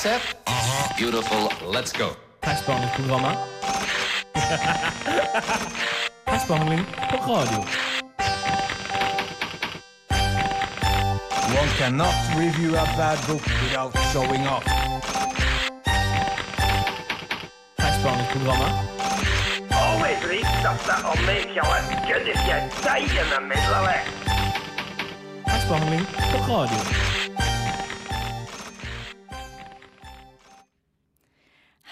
set. Uh-huh. Beautiful. Let's go. Tekstbehandlingsprogrammet. Tekstbehandling på radio. One cannot review a bad book without showing off. Tekstbehandlingsprogrammet. Oh, Always leaves that will make you as good as you die in the middle of it. Tekstbehandling på radio.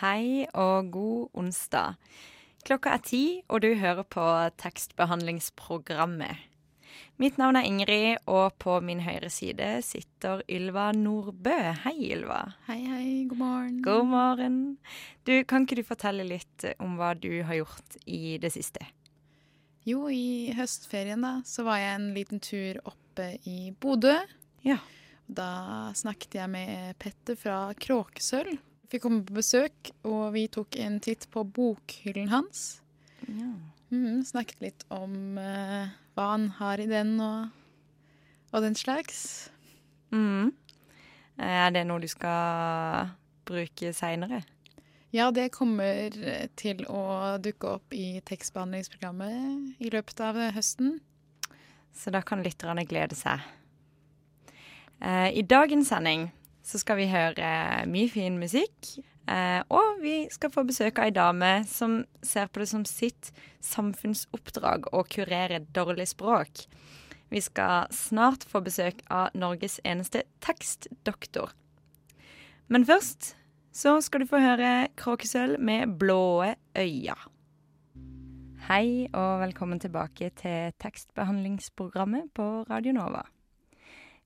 Hei og god onsdag. Klokka er ti, og du hører på tekstbehandlingsprogrammet. Mitt navn er Ingrid, og på min høyre side sitter Ylva Nordbø. Hei, Ylva. Hei, hei, god morgen. God morgen. Du, kan ikke du fortelle litt om hva du har gjort i det siste? Jo, i høstferien da, så var jeg en liten tur oppe i Bodø. Ja. Da snakket jeg med Petter fra Kråkesølv. Fikk komme på besøk, og vi tok en titt på bokhyllen hans. ja. Mm, snakket litt om uh, hva han har i den, og, og den slags. Mm. Er det noe du skal bruke seinere? Ja, det kommer til å dukke opp i tekstbehandlingsprogrammet i løpet av høsten. Så da kan lytterne glede seg. Eh, I dagens sending så skal vi høre mye fin musikk. Eh, og vi skal få besøk av ei dame som ser på det som sitt samfunnsoppdrag å kurere dårlig språk. Vi skal snart få besøk av Norges eneste tekstdoktor. Men først så skal du få høre Kråkesølv med blåe øyne. Hei og velkommen tilbake til tekstbehandlingsprogrammet på Radio Nova.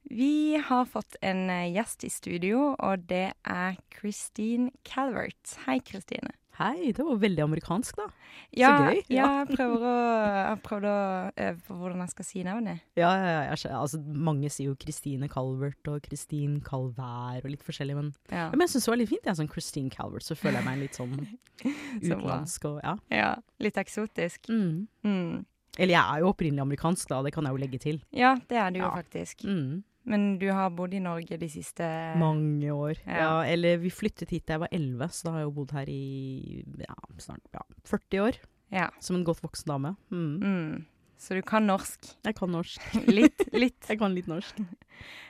Vi har fått en eh, gjest i studio, og det er Christine Calvert. Hei, Christine. Hei, det var veldig amerikansk, da. Ja, gøy, Ja, prøver å, jeg prøvde å øve på hvordan jeg skal si navnet. Ja, ja, ja, jeg altså, mange sier jo Christine Calvert og Christine Calvær og litt forskjellig, men, Ja, men jeg syns det var litt fint. Jeg, er sånn Christine Calvert, så føler jeg meg litt sånn Så utenlandsk og ja. ja litt eksotisk. Mm. Mm. Eller jeg er jo opprinnelig amerikansk, da, det kan jeg jo legge til. Ja, det er du jo faktisk. Mm. Men du har bodd i Norge de siste Mange år. Ja. Ja. eller vi flyttet hit da jeg var 11, så da har jeg jo bodd her i ja, snart ja, 40 år. Ja. Som en godt voksen dame. Mm. Mm. Så du kan norsk. Jeg kan norsk. Litt, litt. Jeg kan litt norsk.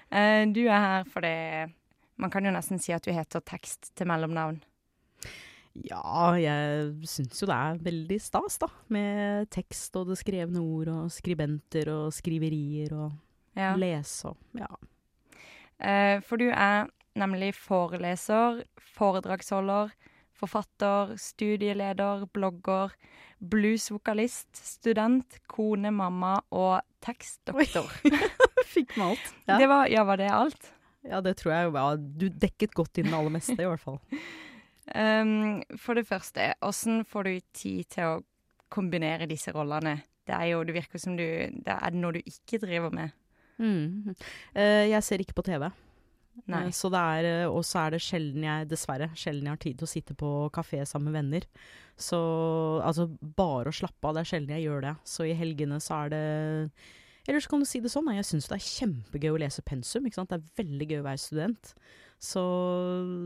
Uh, du er her fordi Man kan jo nesten si at du heter tekst til mellomnavn. Ja, jeg syns jo det er veldig stas, da. Med tekst og det skrevne ord og skribenter og skriverier og Ja. Leser. ja. Eh, for du er nemlig foreleser, foredragsholder, forfatter, studieleder, blogger, bluesvokalist, student, kone, mamma og tekstdoktor. Fikk med alt. Ja. Det var, ja, var det alt? ja, det tror jeg jo. Ja, du dekket godt inn det aller meste, i hvert fall. Um, for det første, åssen får du tid til å kombinere disse rollene? Det er jo, det virker som du det Er noe du ikke driver med? Mm. Eh, jeg ser ikke på TV. Nei. Eh, Så det er, eh, og så er det sjelden jeg, dessverre, sjelden jeg har tid til å sitte på kafé sammen med venner. Så altså, bare å slappe av, det er sjelden jeg gjør det. Så i helgene så er det Eller så kan du si det sånn, jeg syns det er kjempegøy å lese pensum. ikke sant? Det er veldig gøy å være student. Så,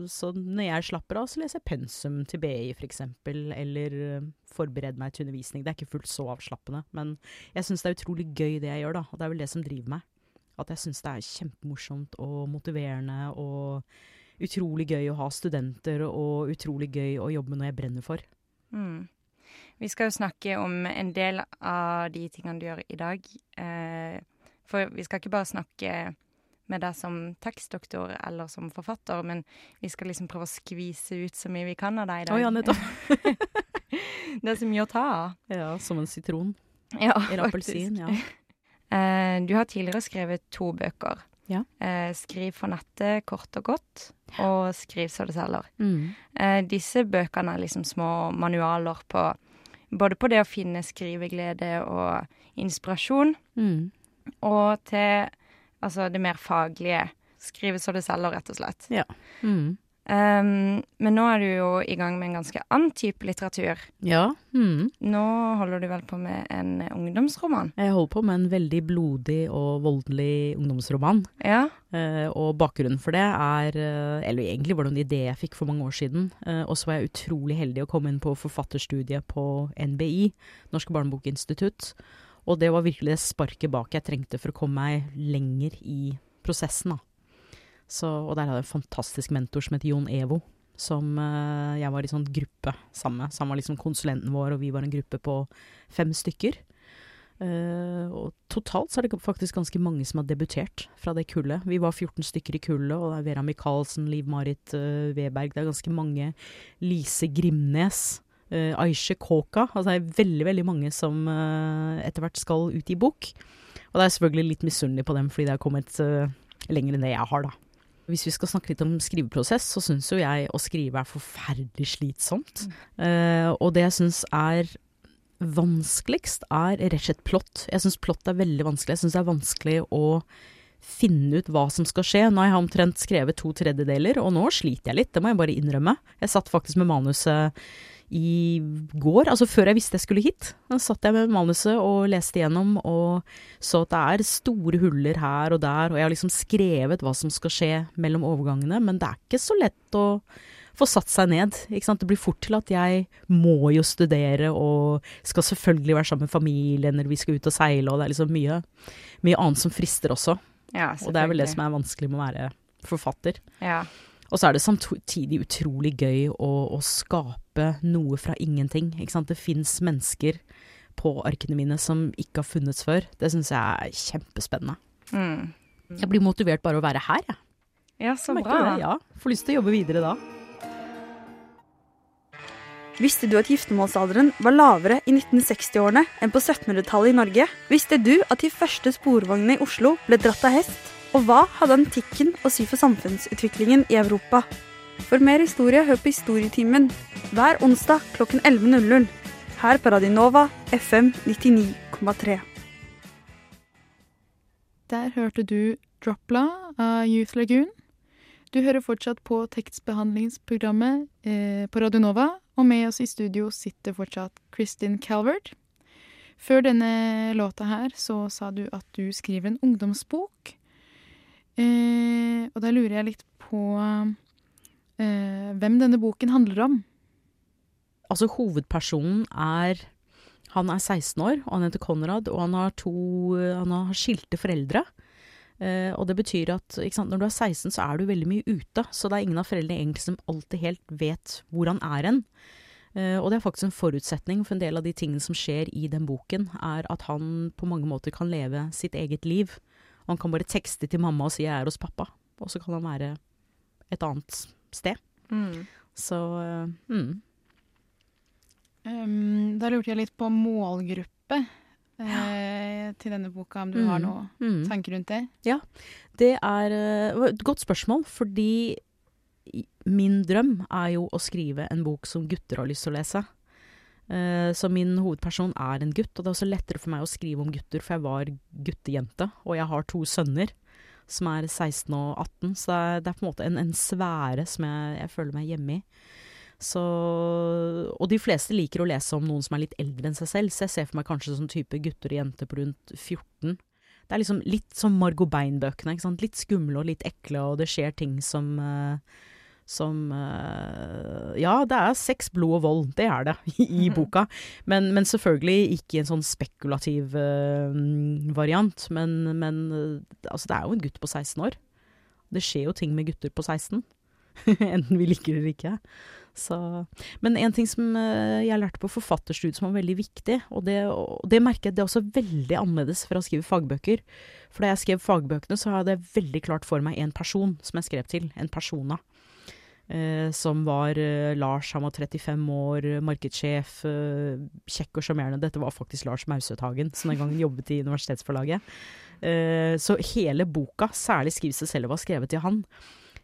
så når jeg slapper av, så leser jeg pensum til BI f.eks., eller eh, forbereder meg til undervisning. Det er ikke fullt så avslappende, men jeg syns det er utrolig gøy det jeg gjør, da. Og det er vel det som driver meg. At jeg syns det er kjempemorsomt og motiverende og utrolig gøy å ha studenter, og utrolig gøy å jobbe med noe jeg brenner for. Mm. Vi skal jo snakke om en del av de tingene du gjør i dag. Eh, for vi skal ikke bare snakke med deg som tekstdoktor eller som forfatter, men vi skal liksom prøve å skvise ut så mye vi kan av deg i dag. Oh, ja, nettopp. det er så mye å ta av. Ja, som en sitron. Ja, faktisk. appelsin. Ja. Eh, du har tidligere skrevet to bøker. Ja. Eh, skriv for nettet, kort og godt, og Skriv så det selger. Mm. Eh, disse bøkene er liksom små manualer på både på det å finne skriveglede og inspirasjon, Mm. og til altså det mer faglige. Skrive så det selger, rett og slett. Ja. Mm. Um, men nå er du jo i gang med en ganske annen type litteratur. Ja. Mm. Nå holder du vel på med en ungdomsroman? Jeg holder på med en veldig blodig og voldelig ungdomsroman. Ja. Uh, og bakgrunnen for det er eh, Eller egentlig var det en idé jeg fikk for mange år siden. Uh, og så var jeg utrolig heldig å komme inn på forfatterstudiet på NBI, Norske barnebokinstitutt. Og det var virkelig det sparket bak jeg trengte for å komme meg lenger i prosessen, da. Så, og der hadde jeg en fantastisk mentor som het Jon Evo, som uh, jeg var i sånn gruppe sammen med. Så han var liksom konsulenten vår, og vi var en gruppe på fem stykker. Uh, og totalt så er det faktisk ganske mange som har debutert fra det kullet. Vi var 14 stykker i kullet, og det er Vera Michaelsen, Liv-Marit uh, Weberg, det er ganske mange. Lise Grimnes. Uh, Aisha Kåka. Altså det er veldig, veldig mange som uh, etter hvert skal ut i bok. Og det er selvfølgelig litt misunnelig på dem, fordi det har kommet uh, lenger enn det jeg har, da. Hvis vi skal snakke litt om skriveprosess, så syns jo jeg å skrive er forferdelig slitsomt. Eh, og det jeg syns er vanskeligst, er rett og slett plott. Jeg syns plott er veldig vanskelig. Jeg syns det er vanskelig å finne ut hva som skal skje. Nå har jeg omtrent skrevet to tredjedeler, og nå sliter jeg litt, det må jeg bare innrømme. Jeg satt faktisk med manuset i går, altså før jeg visste jeg skulle hit. Da satt jeg med manuset og leste igjennom og så at det er store huller her og der, og jeg har liksom skrevet hva som skal skje mellom overgangene, men det er ikke så lett å få satt seg ned. Ikke sant? Det blir fort til at jeg må jo studere og skal selvfølgelig være sammen med familien når vi skal ut og seile, og det er liksom mye, mye annet som frister også. ja Og det er vel det som er vanskelig med å være forfatter. Ja. Og så er det samtidig utrolig gøy å, å skape noe fra ingenting. Ikke sant? Det fins mennesker på arkene mine som ikke har funnes før. Det syns jeg er kjempespennende. Mm. Jeg blir motivert bare å være her, jeg. ja, så bra. det, ja. Får lyst til å jobbe videre da. Visste du at giftermålsalderen var lavere i 1960-årene enn på 1700-tallet i Norge? Visste du at de første sporvognene i Oslo ble dratt av hest? Og hva hadde antikken å si for samfunnsutviklingen i Europa? For mer historie, hør på Historietimen hver onsdag klokken 11.00 her på Radinova FM 99,3. Der hørte du Dropla av Youth Lagoon. Du hører fortsatt på tekstbehandlingsprogrammet eh, på Radionova, og med oss i studio sitter fortsatt Kristin Calvert. Før denne låta her så sa du at du skriver en ungdomsbok. Eh, og da lurer jeg litt på eh, hvem denne boken handler om. Altså, hovedpersonen er Han er 16 år, og han heter Konrad, og han har to Han har skilte foreldre. Eh, og det betyr at sant, når du er 16, så er du veldig mye ute. Så det er ingen av foreldrene egentlig som alltid helt vet hvor han er hen. Uh, og det er faktisk en forutsetning for en del av de tingene som skjer i den boken, er at han på mange måter kan leve sitt eget liv. Han kan bare tekste til mamma og si 'jeg er hos pappa', og så kan han være et annet sted. Mm. Så eh, mm. Um, da lurte jeg litt på målgruppe eh, til denne boka, om du har Mm. noe Mm. tanker rundt det? Ja, Det er eh, et godt spørsmål, fordi min drøm er jo å skrive en bok som gutter har lyst til å lese. Eh, Så min hovedperson er en gutt, og det er også lettere for meg å skrive om gutter, for jeg var guttejente, og jeg har to sønner som er 16 og 18, så det er, det er på en måte en, en sfære som jeg, jeg føler meg hjemme i. Så, og de fleste liker å lese om noen som er litt eldre enn seg selv, så jeg ser for meg kanskje sånn type gutter og jenter på rundt 14. Det er liksom litt som Margot Bein-bøkene. Litt skumle og litt ekle, og det skjer ting som eh, som eh, Ja, det er sex, blod og vold. Det er det i, i boka. Men, men selvfølgelig ikke i en sånn spekulativ eh, variant. Men, men eh, altså, det er jo en gutt på 16 år. Det skjer jo ting med gutter på 16. Enten vi liker det eller ikke. Så, men en ting som jeg lærte på forfatterstudiet som var veldig viktig, og det, og det merker jeg det er også veldig annerledes fra å skrive fagbøker. For da jeg skrev fagbøkene, så hadde jeg veldig klart for meg en person som jeg skrev til. En persona. Eh, som var eh, Lars, han var 35 år, markedssjef, eh, kjekk og sjarmerende. Dette var faktisk Lars Mausøthagen, som den gangen jobbet i Universitetsforlaget. Eh, så hele boka, særlig 'Skriv seg selv, var skrevet til han.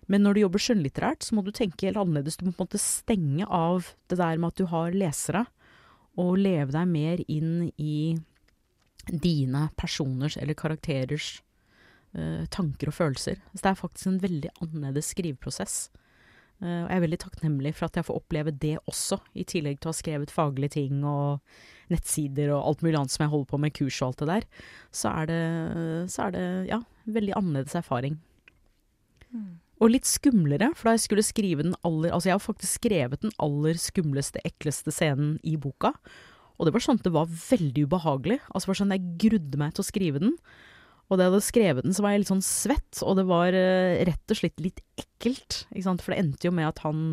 Men når du jobber skjønnlitterært, så må du tenke helt annerledes. Du må på en måte stenge av det der med at du har lesere, og leve deg mer inn i dine personers eller karakterers eh, tanker og følelser. Så det er faktisk en veldig annerledes skriveprosess. Eh, og jeg er veldig takknemlig for at jeg får oppleve det også, i tillegg til å ha skrevet faglige ting og nettsider og alt mulig annet som jeg holder på med, kurs og alt det der. Så er det, så er det ja, veldig annerledes erfaring. Og litt skumlere, for da jeg skulle skrive den aller Altså, jeg har faktisk skrevet den aller skumleste, ekleste scenen i boka. Og det var sånn at det var veldig ubehagelig. Altså, det var sånn at jeg grudde meg til å skrive den. Og da jeg hadde skrevet den, så var jeg litt sånn svett, og det var eh, rett og slett litt ekkelt. Ikke sant? For det endte jo med at han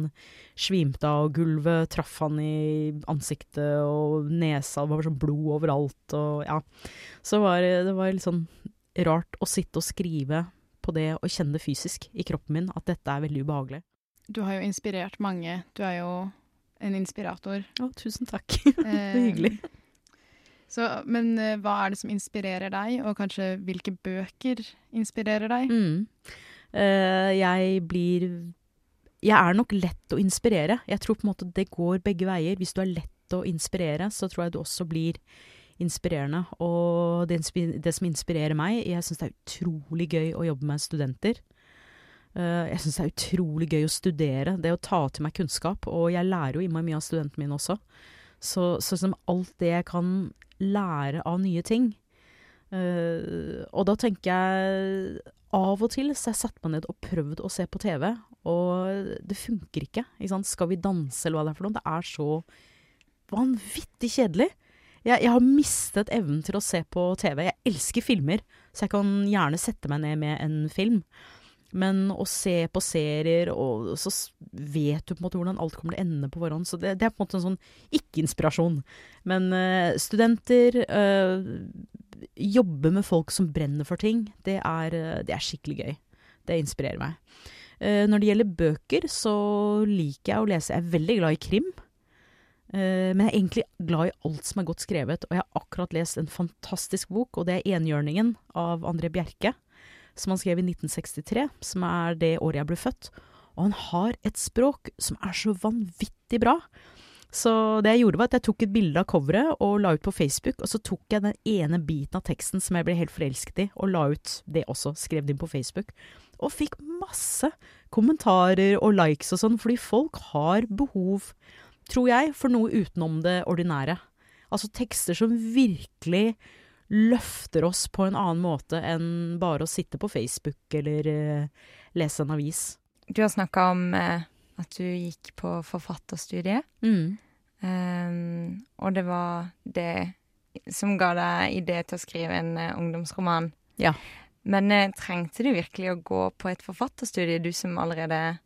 svimte av gulvet, traff han i ansiktet og nesa, det var sånn blod overalt og ja. Så var, det var litt sånn rart å sitte og skrive på det og kjenne det fysisk i kroppen min, at dette er veldig ubehagelig. Du har jo inspirert mange. Du er jo en inspirator. Å, tusen takk. det er hyggelig. Så, men eh, hva er det som inspirerer deg, og kanskje hvilke bøker inspirerer deg? Mm. Uh, jeg blir Jeg er nok lett å inspirere. Jeg tror på en måte det går begge veier. Hvis du er lett å inspirere, så tror jeg du også blir inspirerende. Og det, det som inspirerer meg Jeg syns det er utrolig gøy å jobbe med studenter. Uh, jeg syns det er utrolig gøy å studere, det å ta til meg kunnskap. Og jeg lærer jo innmari mye av studentene mine også. Så, så alt det jeg kan lære av nye ting uh, Og da tenker jeg Av og til så har jeg satt meg ned og prøvd å se på TV, og det funker ikke. ikke? Skal vi danse, eller hva det er for noe? Det er så vanvittig kjedelig. Jeg, jeg, har mistet evnen til å se på TV. Jeg elsker filmer, så jeg kan gjerne sette meg ned med en film. Men å se på serier, og så vet du på en måte hvordan alt kommer til å ende på forhånd. Så det, det er på en måte en sånn ikke-inspirasjon. Men uh, studenter uh, Jobbe med folk som brenner for ting, det er, uh, det er skikkelig gøy. Det inspirerer meg. når det gjelder bøker, så liker jeg å lese. Jeg er veldig glad i krim. men jeg er egentlig glad i alt som er godt skrevet, og jeg har akkurat lest en fantastisk bok, og det er 'Enhjørningen' av André Bjerke som han skrev i 1963, som er det året jeg ble født. Og han har et språk som er så vanvittig bra. Så det jeg gjorde, var at jeg tok et bilde av coveret og la ut på Facebook, og så tok jeg den ene biten av teksten som jeg ble helt forelsket i, og la ut det også, skrev det inn på Facebook. Og fikk masse kommentarer og likes og sånn, fordi folk har behov, tror jeg, for noe utenom det ordinære. Altså tekster som virkelig løfter oss på en annen måte enn bare å sitte på Facebook eller uh, lese en avis. Du har snakka om uh, at du gikk på forfatterstudiet. Mm. Um, og det var det som ga deg idé til å skrive en uh, ungdomsroman. Ja. Men trengte du virkelig å gå på et forfatterstudie, du som allerede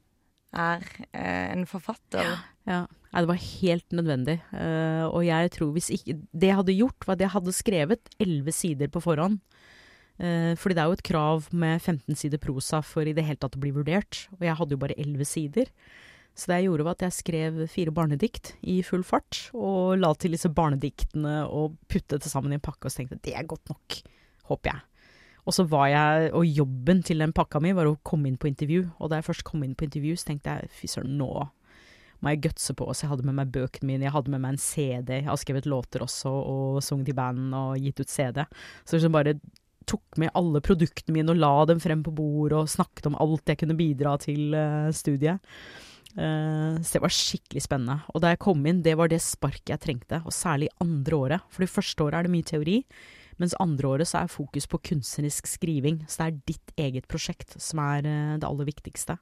er en forfatter? Ja. ja. Nei, det var helt nødvendig. Uh, og jeg tror hvis ikke Det jeg hadde gjort, var at jeg hadde skrevet elleve sider på forhånd. Uh, fordi det er jo et krav med 15 sider prosa for i det hele tatt å bli vurdert. Og jeg hadde jo bare elleve sider. Så det jeg gjorde, var at jeg skrev fire barnedikt i full fart. Og la til disse barnediktene og puttet det sammen i en pakke og så tenkte det er godt nok, håper jeg. Og så var jeg, og jobben til den pakka mi var å komme inn på intervju. Og da jeg først kom inn på intervju, så tenkte jeg fy søren, nå må jeg gutse på. Så jeg hadde med meg bøkene mine, jeg hadde med meg en CD. Jeg har skrevet låter også, og sunget i band og gitt ut CD. Så liksom bare tok med alle produktene mine og la dem frem på bordet og snakket om alt jeg kunne bidra til uh, studiet. Uh, så det var skikkelig spennende. Og da jeg kom inn, det var det sparket jeg trengte, og særlig andre året. For det første året er det mye teori, mens andre året så er fokus på kunstnerisk skriving. Så det er ditt eget prosjekt som er uh, det aller viktigste.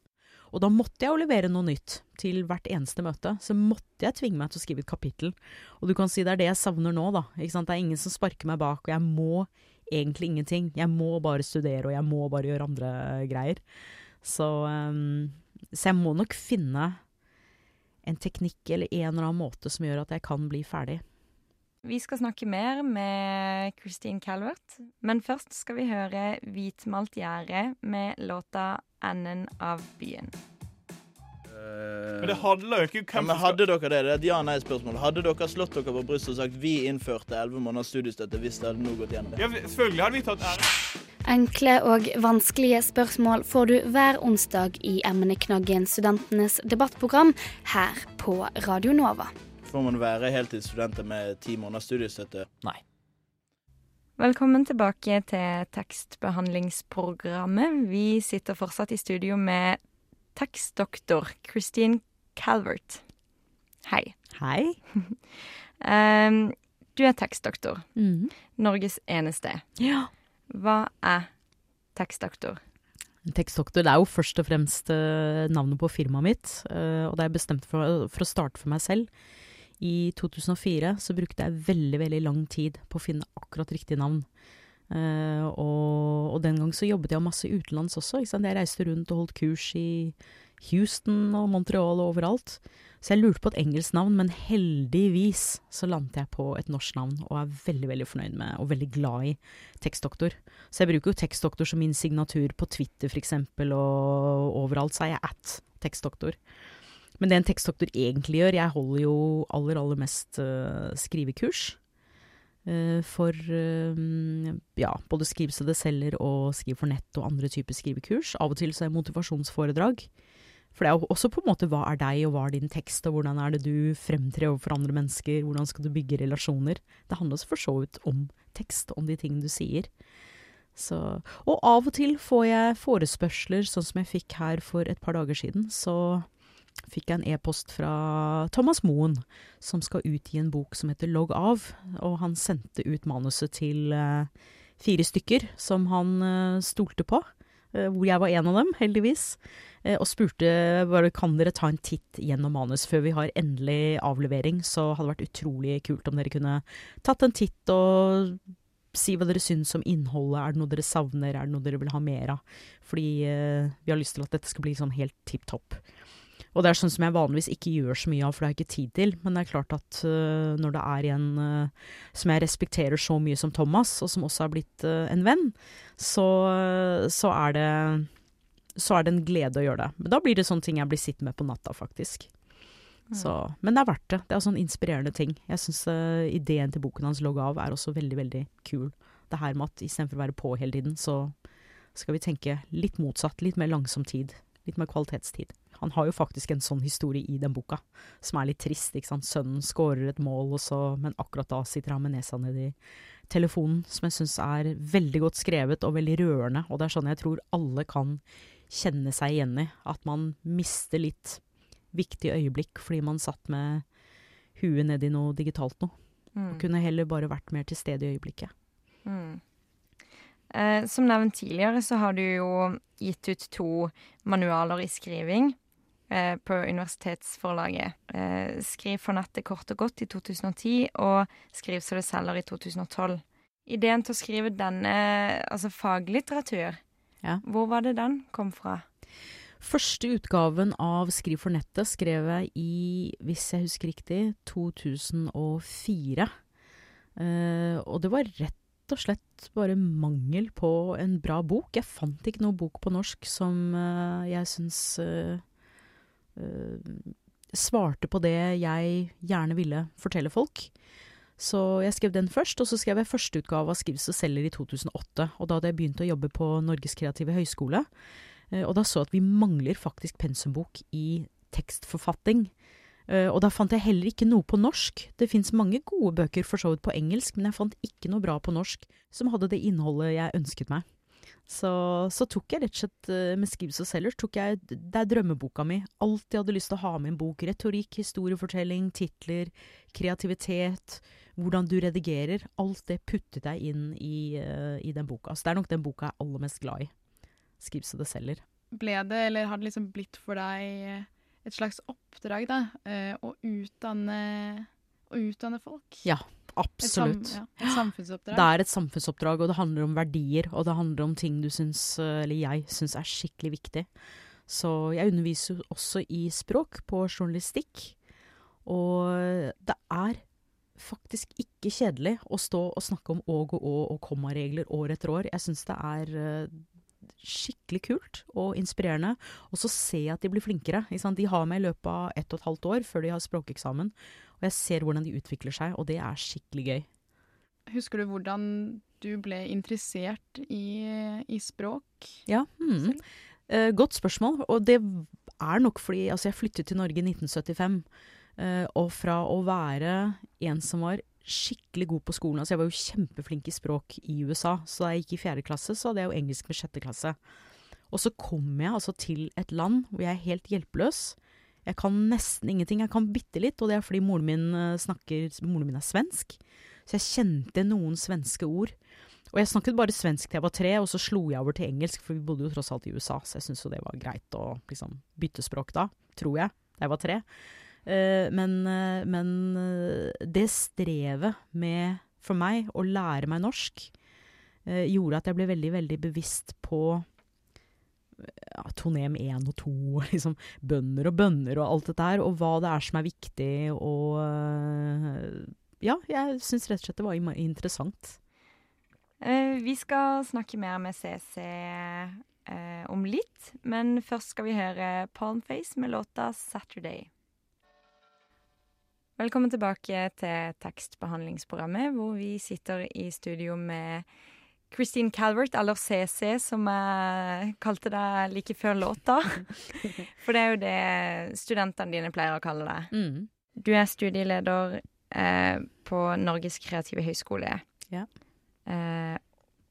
Og da måtte jeg jo levere noe nytt til hvert eneste møte. Så måtte jeg tvinge meg til å skrive et kapittel. Og du kan si det er det jeg savner nå, da. Det er ingen som sparker meg bak, og jeg må egentlig ingenting. Jeg må bare studere, og jeg må bare gjøre andre greier. Så, um, så jeg må nok finne en teknikk eller en eller annen måte som gjør at jeg kan bli ferdig. Vi skal snakke mer med Christine Calvert, men først skal vi høre Hvitmalt gjerde med låta 'Enden av byen'. Men det handler jo ikke om hvem ja, men Hadde dere det? Det er et ja-nei-spørsmål. Hadde dere slått dere på brystet og sagt vi innførte 11 måneders studiestøtte hvis det hadde nå gått gjennom det? Ja, selvfølgelig hadde vi tatt ære. Enkle og vanskelige spørsmål får du hver onsdag i emneknaggen Studentenes debattprogram her på Radio Nova. Får man være heltidsstudenter med ti måneders studiestøtte? Nei. Velkommen tilbake til tekstbehandlingsprogrammet. Vi sitter fortsatt i studio med tekstdoktor Christine Calvert. Hei. Hei. um, du er tekstdoktor. Mm. Norges eneste. Ja. Hva er tekstdoktor? Tekstdoktor det er jo først og fremst eh, navnet på firmaet mitt, eh, og det er jeg bestemt for, for å starte for meg selv. I 2004 så brukte jeg veldig, veldig lang tid på å finne akkurat riktig navn. Uh, og, og den gang så jobbet jeg masse utenlands også. Jeg reiste rundt og holdt kurs i Houston og Montreal og overalt. Så jeg lurte på et engelsk navn, men heldigvis så landet jeg på et norsk navn, og er veldig, veldig fornøyd med, og veldig glad i, tekstdoktor. Så jeg bruker jo tekstdoktor som min signatur på Twitter eksempel, og overalt så er jeg at tekstdoktor. Men det en tekstdoktor egentlig gjør, jeg holder jo aller, aller mest uh, skrivekurs. Uh, for uh, ja, både Skriv det selger og Skriv for nett og andre typer skrivekurs. Av og til så er det motivasjonsforedrag. For det er jo også på en måte hva er deg, og hva er din tekst, og hvordan er det du fremtrer overfor andre mennesker, hvordan skal du bygge relasjoner. Det handler også for så vidt om tekst, om de tingene du sier. Så, og av og til får jeg forespørsler, sånn som jeg fikk her for et par dager siden. Så fikk jeg en e-post fra Thomas Moen, som skal utgi en bok som heter Logg av. Og han sendte ut manuset til eh, fire stykker som han eh, stolte på. eh, hvor jeg var en av dem, heldigvis. og spurte bare kan dere ta en titt gjennom manus før vi har endelig avlevering. Så hadde det vært utrolig kult om dere kunne tatt en titt og si hva dere syns om innholdet. Er det noe dere savner, er det noe dere vil ha mer av? Fordi vi har lyst til at dette skal bli sånn helt tipp topp. Og det er sånn som jeg vanligvis ikke gjør så mye av, for det har jeg ikke tid til. Men det er klart at uh, når det er en uh, som jeg respekterer så mye som Thomas, og som også har blitt uh, en venn, så, så, er det, så er det en glede å gjøre det. Men da blir det sånne ting jeg blir sittende med på natta, faktisk. Så, men det er verdt det. Det er sånn inspirerende ting. Jeg syns ideen til boken hans, 'Logg av', er også veldig, veldig kul. Det her med at istedenfor å være på hele tiden, så skal vi tenke litt motsatt. Litt mer langsom tid. Litt mer kvalitetstid. Han har jo faktisk en sånn historie i den boka, som er litt trist. ikke sant? Sønnen skårer et mål, og så, men akkurat da sitter han med nesa nedi telefonen, som jeg syns er veldig godt skrevet og veldig rørende. Og det er sånn jeg tror alle kan kjenne seg igjen i. At man mister litt viktige øyeblikk fordi man satt med huet nedi noe digitalt noe. Mm. Og kunne heller bare vært mer til stede i øyeblikket. Mm. Eh, som nevnt tidligere, så har du jo gitt ut to manualer i skriving eh, på universitetsforlaget. Eh, Skriv for nettet kort og godt i 2010, og Skriv så det selger i 2012. Ideen til å skrive denne, altså faglitteratur, Ja. hvor var det den kom fra? Første utgaven av Skriv for nettet skrev jeg i, hvis jeg husker riktig, 2004. Eh, og det var rett og slett bare mangel på en bra bok. Jeg fant ikke noe bok på norsk som eh, jeg syns eh, svarte på det jeg gjerne ville fortelle folk. Så jeg skrev den først, og så skrev jeg førsteutgave av Skrivs og selger i 2008. Og da hadde jeg begynt å jobbe på Norges kreative høgskole. Eh, Og da så jeg at vi mangler faktisk pensumbok i tekstforfatting. Eh, Og da fant jeg heller ikke noe på norsk. Det fins mange gode bøker for så vidt på engelsk, men jeg fant ikke noe bra på norsk som hadde det innholdet jeg ønsket meg. Så, så tok jeg rett og slett eh, med Skibs og selger, tok jeg, det er drømmeboka mi. Alt jeg hadde lyst til å ha med i en bok. Retorikk, historiefortelling, titler, kreativitet, hvordan du redigerer. Alt det puttet jeg inn i, uh, i den boka. Så det er nok den boka jeg er aller mest glad i. Skibs og det selger. Ble det, eller har det liksom blitt for deg et slags oppdrag, da? Uh, Å utdanne, å utdanne folk? Ja, Et, sam, ja, et samfunnsoppdrag? Det er et samfunnsoppdrag, og det handler om verdier, og det handler om ting du syns, eh, eller jeg syns er skikkelig viktig. Så jeg underviser jo også i språk på journalistikk, og det er faktisk ikke kjedelig å stå og snakke om åg og å og kommaregler år etter år. Jeg syns det er eh, skikkelig kult og inspirerende. Og så ser jeg at de blir flinkere. De har meg i løpet av ett og et halvt år før de har språkeksamen. Og jeg ser hvordan de utvikler seg, og det er skikkelig gøy. Husker du hvordan du ble interessert i, i språk? Ja. Mm. Eh, godt spørsmål. Og det er nok fordi altså jeg flyttet til Norge i 1975. eh, og fra å være en som var skikkelig god på skolen Altså jeg var jo kjempeflink i språk i USA, så da jeg gikk i fjerde klasse, så hadde jeg jo engelsk med sjette klasse. Og så kom jeg altså til et land hvor jeg er helt hjelpeløs. Jeg kan nesten ingenting. Jeg kan bitte litt, og det er fordi moren min eh, snakker Moren min er svensk. Så jeg kjente noen svenske ord. Og jeg snakket bare svensk til jeg var tre, og så slo jeg over til engelsk, for vi bodde jo tross alt i USA, så jeg syntes jo det var greit å liksom bytte språk da, tror jeg, da jeg var tre. Uh, men, uh, men uh, det strevet med, for meg, å lære meg norsk, gjorde at jeg ble veldig, veldig bevisst på ja, tonem 1 og 2, liksom bønner og bønner og alt dette her, og hva det er som er viktig, og eh, Ja, jeg syns rett og slett det var interessant. Eh, vi skal snakke mer med CC eh, om litt, men først skal vi høre Palmface med låta 'Saturday'. Velkommen tilbake til tekstbehandlingsprogrammet, hvor vi sitter i studio med Christine Calvert, eller CC, som jeg kalte deg like før låta. For det er jo det studentene dine pleier å kalle deg. Mm. Du er studieleder eh, på Norges kreative høgskole. Ja. Eh,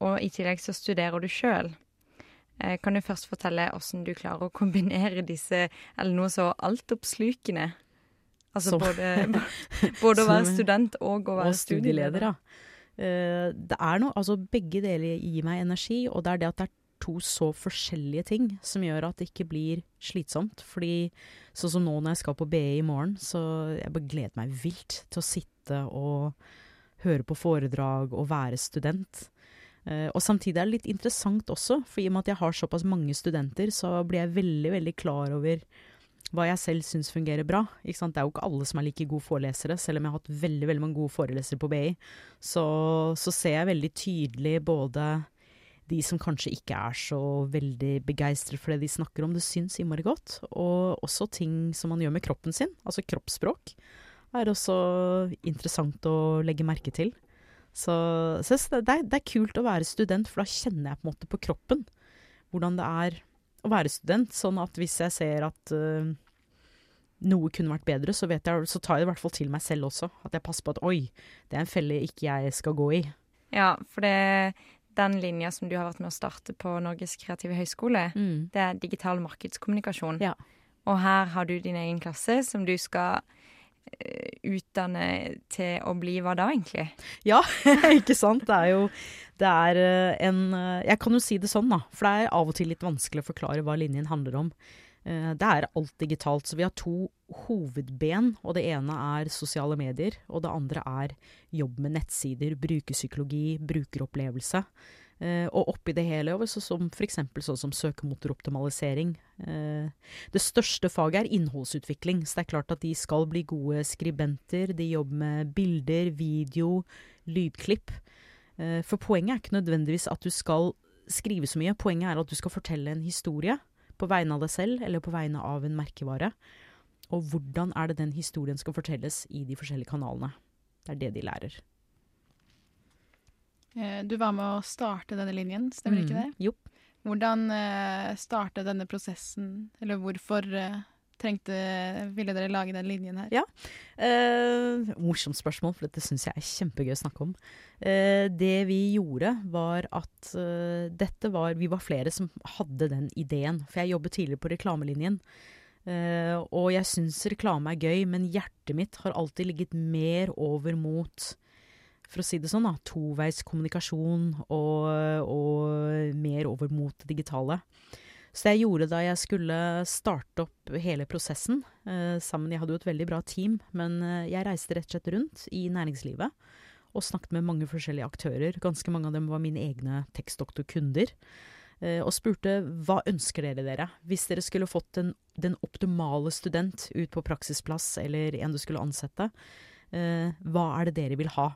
og i tillegg så studerer du sjøl. Eh, kan du først fortelle åssen du klarer å kombinere disse, eller noe så altoppslukende? Altså Som- både, både å være student og å være og studieleder, studieleder. ja. Eh, det er noe, altså begge deler gir meg energi, og det er det at det er to så forskjellige ting som gjør at det ikke blir slitsomt. Fordi sånn som nå når jeg skal på BI i morgen, så jeg bare gleder meg vilt til å sitte og høre på foredrag og være student. Uh, og samtidig er det litt interessant også, for i og med at jeg har såpass mange studenter, så blir jeg veldig, veldig klar over hva jeg selv syns fungerer bra. Det er jo ikke alle som er like gode forelesere, selv om jeg har hatt veldig veldig mange gode forelesere på BI. Så, så ser jeg veldig tydelig både de som kanskje ikke er så veldig begeistret for det de snakker om, det syns innmari godt, og også ting som man gjør med kroppen sin, altså kroppsspråk, er også interessant å legge merke til. Så, så det, er, det er kult å være student, for da kjenner jeg på en måte på kroppen hvordan det er å være student, sånn at hvis jeg ser at uh, noe kunne vært bedre, så, vet jeg, så tar jeg det i hvert fall til meg selv også. At jeg passer på at oi, det er en felle ikke jeg skal gå i. Ja, for det den linja som du har vært med å starte på Norges kreative høgskole, Mm. det er digital markedskommunikasjon. Ja. Og her har du din egen klasse som du skal utdanne til å bli hva da, egentlig? Ja, ikke sant? Det er jo det er eh, en eh, Jeg kan jo si det sånn, da. For det er av og til litt vanskelig å forklare hva linjen handler om. Eh, Det er alt digitalt. Så vi har to hovedben, og det ene er sosiale medier. Og det andre er jobb med nettsider, brukerpsykologi, brukeropplevelse. Eh, Og oppi det hele, over, så som f.eks. sånn som søkemotoroptimalisering. Eh, Det største faget er innholdsutvikling, så det er klart at de skal bli gode skribenter. De jobber med bilder, video, lydklipp. Eh, For poenget er ikke nødvendigvis at du skal skrive så mye, poenget er at du skal fortelle en historie på vegne av deg selv eller på vegne av en merkevare. Og hvordan er det den historien skal fortelles i de forskjellige kanalene. Det er det de lærer. Eh, Du var med å starte denne linjen, stemmer ikke det? Mm, Jo. Hvordan eh, startet denne prosessen, eller hvorfor eh, trengte, ville dere lage den linjen her? Ja. Eh, morsomt spørsmål, for dette syns jeg er kjempegøy å snakke om. Eh, det vi gjorde, var at dette var Vi var flere som hadde den ideen. For jeg jobbet tidligere på reklamelinjen. Eh, og jeg syns reklame er gøy, men hjertet mitt har alltid ligget mer over mot for å si det sånn, da, toveis kommunikasjon og, og mer over mot det digitale. Så det jeg gjorde da jeg skulle starte opp hele prosessen eh, sammen Jeg hadde jo et veldig bra team, men eh, jeg reiste rett og slett rundt i næringslivet og snakket med mange forskjellige aktører. Ganske mange av dem var mine egne tekstdoktorkunder. Eh, og spurte hva ønsker dere dere? Hvis dere skulle fått den, den optimale student ut på praksisplass, eller en du skulle ansette, eh, hva er det dere vil ha?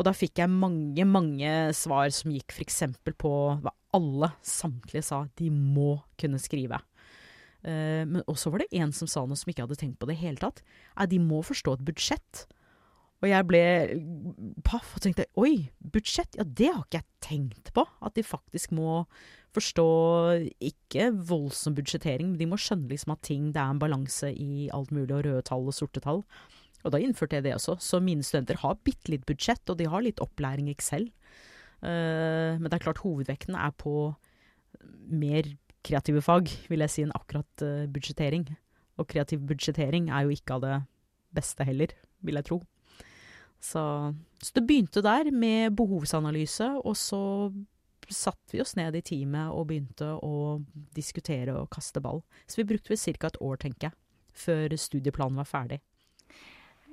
Og da fikk jeg mange, mange svar som gikk f.eks. på hva alle, samtlige, sa de må kunne skrive. Eh, men også var det en som sa noe som ikke hadde tenkt på det i hele tatt. Nei, de må forstå et budsjett. Og jeg ble paff og tenkte oi, budsjett, ja det har ikke jeg tenkt på. At de faktisk må forstå ikke voldsom budsjettering, men de må skjønne liksom at ting, det er en balanse i alt mulig, og røde tall og sorte tall. Og da innførte jeg det også. Så mine studenter har bitte litt budsjett, og de har litt opplæring i Excel. Uh, men det er klart hovedvekten er på mer kreative fag, vil jeg si, enn akkurat uh, budsjettering. Og kreativ budsjettering er jo ikke av det beste heller, vil jeg tro. Så, så det begynte der med behovsanalyse, og så satte vi oss ned i teamet og begynte å diskutere og kaste ball. Så vi brukte vel ca. et år, tenker jeg, før studieplanen var ferdig.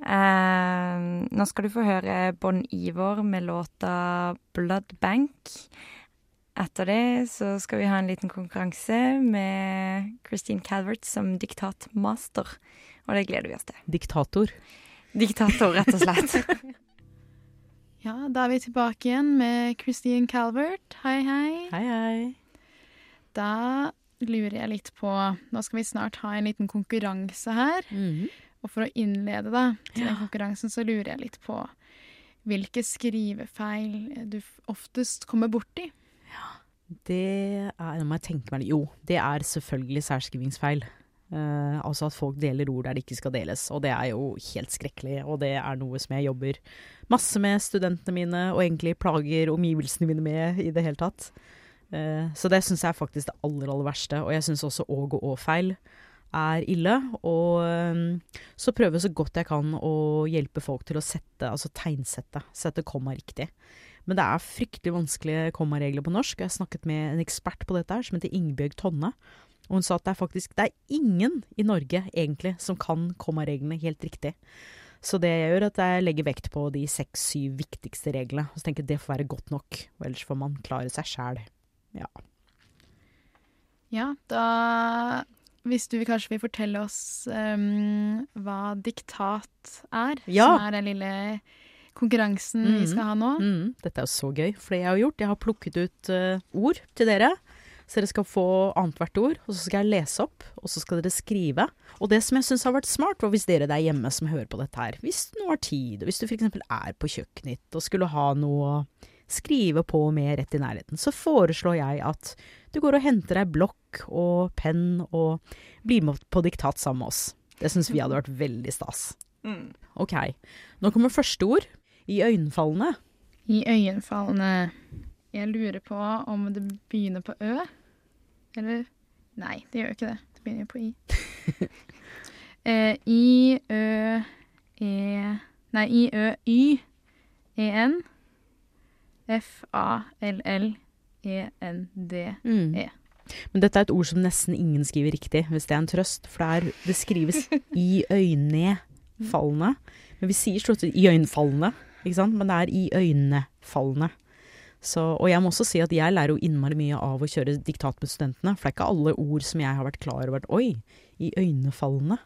Eh, nå skal du få høre Bon Ivor med låta 'Blood Bank'. Etter det så skal vi ha en liten konkurranse med Christine Calvert som diktatmaster. Og det gleder vi oss til. Diktator. Diktator, rett og slett. Ja, da er vi tilbake igjen med Christine Calvert. Hei, hei. Hei, hei. Da lurer jeg litt på Nå skal vi snart ha en liten konkurranse her. Mhm. Og for å innlede da, til den Ja. konkurransen, så lurer jeg litt på hvilke skrivefeil du oftest kommer borti. Det er Nå må jeg tenke meg. Jo, det er selvfølgelig særskrivingsfeil. Uh, altså at folk deler ord der det ikke skal deles. Og det er jo helt skrekkelig, og det er noe som jeg jobber masse med studentene mine, og egentlig plager omgivelsene mine med i det hele tatt. Uh, så det syns jeg er faktisk det aller, aller verste. Og jeg syns også å og å-feil er ille. Og så prøver jeg så godt jeg kan å hjelpe folk til å sette, altså tegnsette, sette komma riktig. Men det er fryktelig vanskelige kommaregler på norsk. Jeg har snakket med en ekspert på dette her, som heter Ingebjørg Tonne. Og hun sa at det er faktisk det er ingen i Norge egentlig som kan kommareglene helt riktig. Så det jeg gjør, er at jeg legger vekt på de seks-syv viktigste reglene. Og så tenker jeg det får være godt nok, og ellers får man klare seg sjæl. Ja. Ja, da Hvis du kanskje vil fortelle oss um, hva diktat er, Ja. som er den lille konkurransen vi Mhm. skal ha nå. Mm, dette er jo så gøy, for det jeg har gjort, jeg har plukket ut uh, ord til dere. Så dere skal få annethvert ord, og så skal jeg lese opp, og så skal dere skrive. Og det som jeg syns har vært smart, var hvis dere der hjemme som hører på dette her, hvis du nå har tid, og hvis du f.eks. er på kjøkkenet og skulle ha noe å skrive på med rett i nærheten, så foreslår jeg at du går og henter deg blokk og penn og blir med på diktat sammen med oss. Det syns vi hadde vært veldig stas. Mm. Ok, nå kommer første ord. Iøynefallende. I øyenfallene Jeg lurer på om det begynner på ø. Eller Nei, det gjør ikke det. Det begynner jo på i. eh, I, ø, e Nei, I, ø, y, e, n. F, a, l, l, e, n, d, Mm. e. Men dette er et ord som nesten ingen skriver riktig, hvis det er en trøst. For det, er, det skrives i øynefallende. Men vi sier stort sett i øynefallende, ikke sant? Men det er i øynefallende. Så, og jeg må også si at jeg lærer jo innmari mye av å kjøre diktat med studentene. For det er ikke alle ord som jeg har vært klar over. Oi, i øynefallende.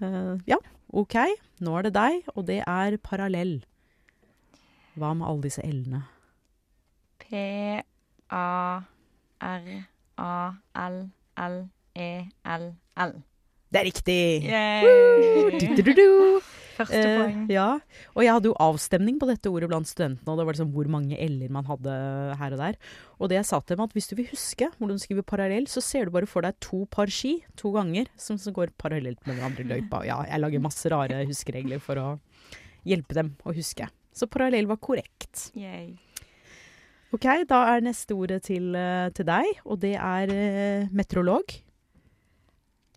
Eh, ja, ok. Nå er det deg, og det er parallell. Hva med alle disse l-ene? P-a-r-a-l-l-e-l-l. Det er riktig! Du-du-du-du. Første Eh, poeng. ja, og jeg hadde jo avstemning på dette ordet blant studentene, og det var liksom hvor mange l-er man hadde her og der. Og det jeg sa til dem, at hvis du vil huske hvordan du skriver parallell, så ser du bare for deg to par ski, to ganger, som, som går parallelt med hverandre i løypa. Ja, jeg lager masse rare huskeregler for å hjelpe dem å huske. Så parallell var korrekt. Yay. Ok, da er neste ordet til, eh, til deg, og det er eh, meteorolog.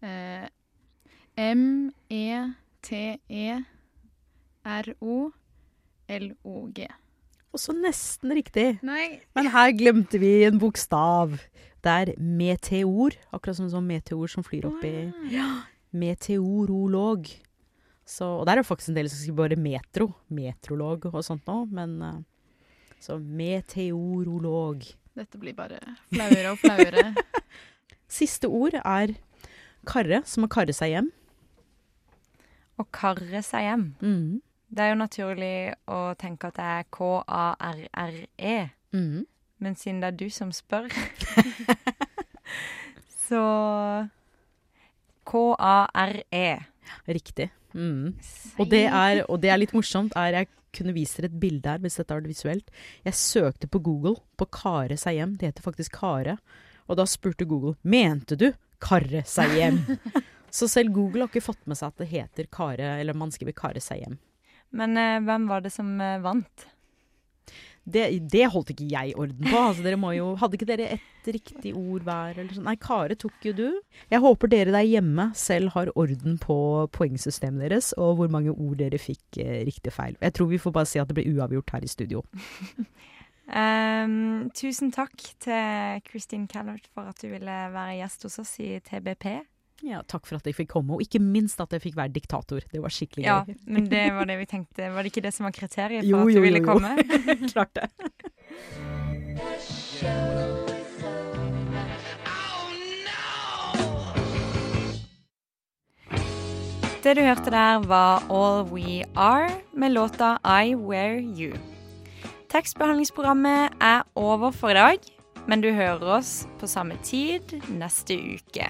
Eh, M-E-T-E-R-O-L-O-G. Også nesten riktig. Nei. Men her glemte vi en bokstav. Det er meteor, akkurat som sånn meteor som flyr opp i Ja, meteorolog. Så, og der er det faktisk en del som skriver bare metro, metrolog og sånt nå, men eh, Så meteorolog. Dette blir bare flauere og flauere. Siste ord er karre, som å karre seg hjem. Å karre seg hjem. Mm. Det er jo naturlig å tenke at det er K-a-r-r-e. Mm. Men siden det er du som spør, så K-a-r-e. Riktig. Mhm. Og, det er, og det er litt morsomt, er jeg kunne vist dere et bilde her, hvis dette var visuelt. Jeg søkte på Google på Kare seg hjem. Det heter faktisk Kare. Og da spurte Google mente du Karre seg hjem. Så selv Google har ikke fått med seg at det heter Kare, eller man skriver Kare seg hjem. Men eh, hvem var det som eh, vant? Det, det holdt ikke jeg orden på. Altså, jo, hadde ikke dere et riktig ord hver? Sånn? Nei, Kare tok jo du. Jeg håper dere der hjemme selv har orden på poengsystemet deres, og hvor mange ord dere fikk eh, riktig feil. Jeg tror vi får bare si at det ble uavgjort her i studio. um, tusen takk til Christine Callert for at du ville være gjest hos oss i TBP. Ja, takk for at jeg fikk komme, og ikke minst at jeg fikk være diktator. Det var skikkelig Ja, gøy. men det var det vi tenkte. Var det ikke det som var kriteriet for Jo, at jo, du ville jo, jo. komme? Klart det. Det du hørte der, var All We Are med låta I Wear You. Tekstbehandlingsprogrammet er over for i dag, men du hører oss på samme tid neste uke.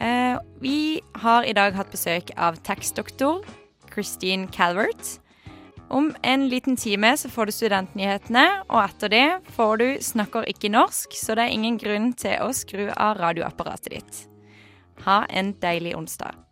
Eh, vi har i dag hatt besøk av tekstdoktor Christine Calvert. Om en liten time så får du studentnyhetene, og etter det får du Snakker ikke norsk, så det er ingen grunn til å skru av radioapparatet ditt. Ha en deilig onsdag.